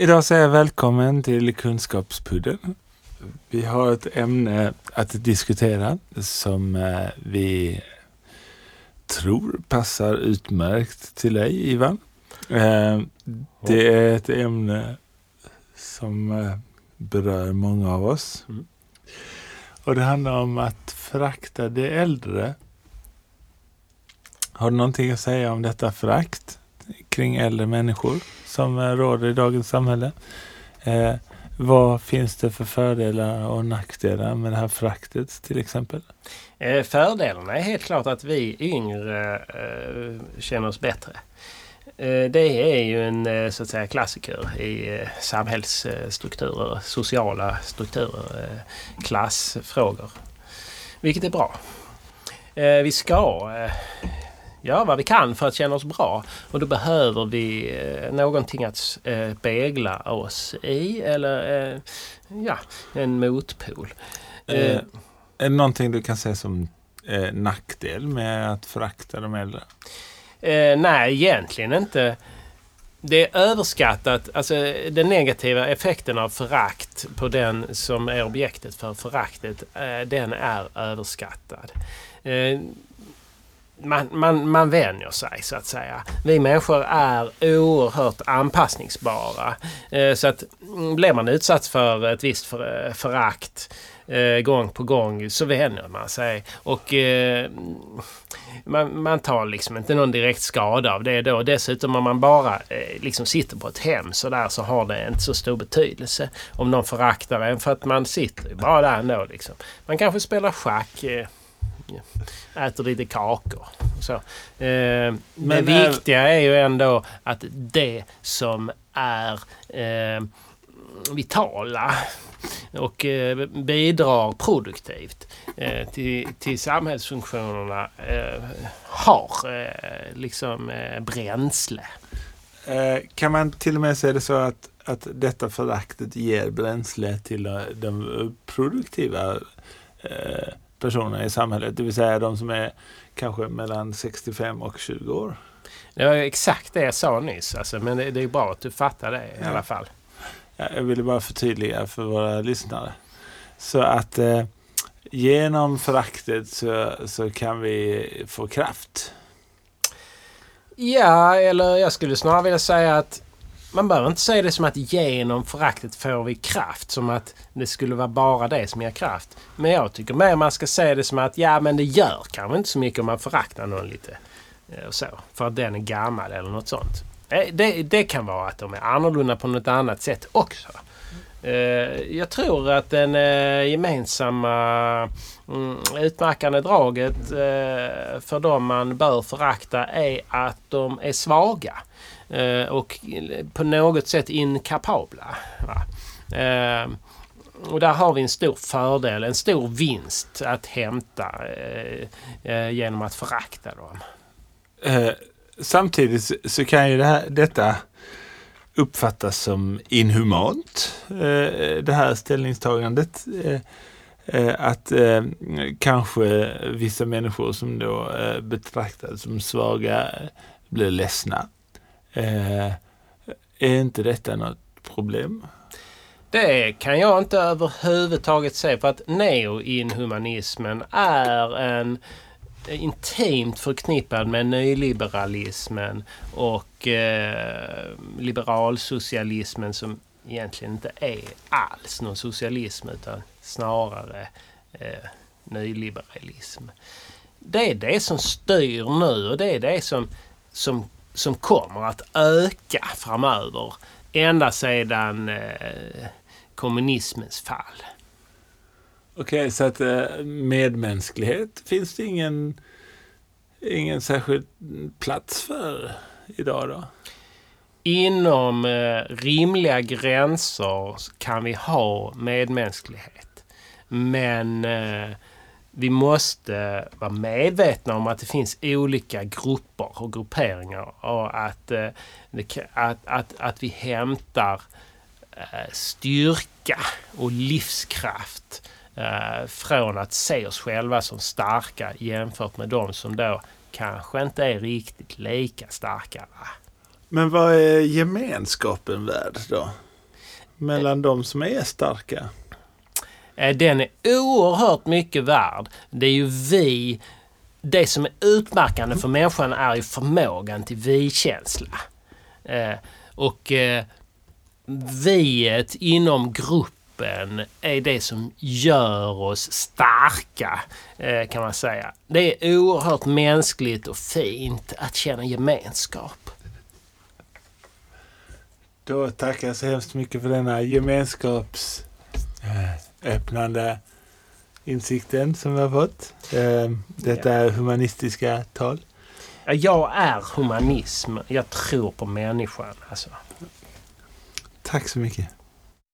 Idag säger jag välkommen till Kunskapspudden. Vi har ett ämne att diskutera som eh, vi tror passar utmärkt till dig, Ivan. Eh, det är ett ämne som eh, berör många av oss. Mm. Och det handlar om att förakta de äldre. Har du någonting att säga om detta förakt kring äldre människor som eh, råder i dagens samhälle? Eh, vad finns det för fördelar och nackdelar med det här föraktet till exempel? Eh, fördelarna är helt klart att vi yngre eh, känner oss bättre. Eh, det är ju en eh, så att säga klassiker i eh, samhällsstrukturer, sociala strukturer, eh, klassfrågor. Vilket är bra. Eh, vi ska eh, göra vad vi kan för att känna oss bra och då behöver vi eh, någonting att eh, spegla oss i eller eh, ja, en motpol. Är det någonting du kan säga som nackdel med att förakta de äldre? Nej, egentligen inte. Det är överskattat, alltså den negativa effekten av förakt på den som är objektet för föraktet, den är överskattad. Man, man, man vänjer sig så att säga. Vi människor är oerhört anpassningsbara. Eh, så att mm, blir man utsatt för ett visst för, förakt eh, gång på gång så vänjer man sig. Och eh, man, man tar liksom inte någon direkt skada av det då. Dessutom om man bara liksom sitter på ett hem så där så har det inte så stor betydelse om någon föraktar en för att man sitter ju bara där ändå liksom. Man kanske spelar schack, äter lite kakor så. Eh, det Men är- viktiga är ju ändå att det som är eh, vitala och eh, bidrar produktivt eh, till, till samhällsfunktionerna eh, har eh, liksom eh, bränsle. Eh, kan man till och med säga det så att, att detta föraktet ger bränsle till de, produktiva eh, personerna i samhället? Det vill säga de som är kanske mellan 65 och 20 år. Det var exakt det jag sa nyss, alltså, men det, det är bra att du fattar det i Ja. alla fall. Ja, Jag ville bara förtydliga för våra lyssnare. Så att eh, genom föraktet så, så kan vi få kraft. Ja, eller jag skulle snarare vilja säga att man behöver inte säga det som att genom föraktet får vi kraft. Som att det skulle vara bara det som ger kraft. Men jag tycker mer man ska säga det som att ja, men det gör kanske inte så mycket om man föraktar någon lite. Eh, och så, för att den är gammal eller något sånt. Eh, det, det kan vara att de är annorlunda på något annat sätt också. Eh, jag tror att den gemensamma mm, utmärkande draget för de man bör förakta är att de är svaga eh, Och på något sätt inkapabla. Va? Eh, Och där har vi en stor fördel, en stor vinst att hämta eh, eh genom att förakta dem. Eh, samtidigt så, kan ju det här, detta uppfattas som inhumant. Eh, det här ställningstagandet. Eh, eh att eh, kanske vissa människor som då eh, betraktas som svaga blir ledsna. Eh, är inte detta något problem? Det kan jag inte överhuvudtaget se för att neoinhumanismen är en intimt förknippad med nyliberalismen och eh, liberalsocialismen som egentligen inte är alls någon socialism utan snarare eh, nyliberalism. Det är det som styr nu och det är det som, som, som kommer att öka framöver. Ända sedan eh, kommunismens fall. Okej, så att eh, medmänsklighet finns det ingen, ingen särskild plats för idag då? Inom eh, rimliga gränser kan vi ha medmänsklighet. Men eh, vi måste vara medvetna om att det finns olika grupper och grupperingar och att, eh, att, att, att vi hämtar eh, styrka och livskraft eh, från att se oss själva som starka jämfört med de som då kanske inte är riktigt lika starka. Va? Men vad är gemenskapen värd då? Mellan de som är starka? Eh, den är oerhört mycket värd. Det är ju vi... Det som är utmärkande för människan är ju förmågan till vi-känsla. Eh, och eh, viet inom gruppen är det som gör oss starka, eh, kan man säga. Det är oerhört mänskligt och fint att känna gemenskap. Då tackar jag så hemskt mycket för denna gemenskaps... Eh, gemenskapsöppnande insikten som vi har fått. Eh, Detta är humanistiska tal. Ja, Jag är humanism. Jag tror på människan. Alltså. Tack så mycket.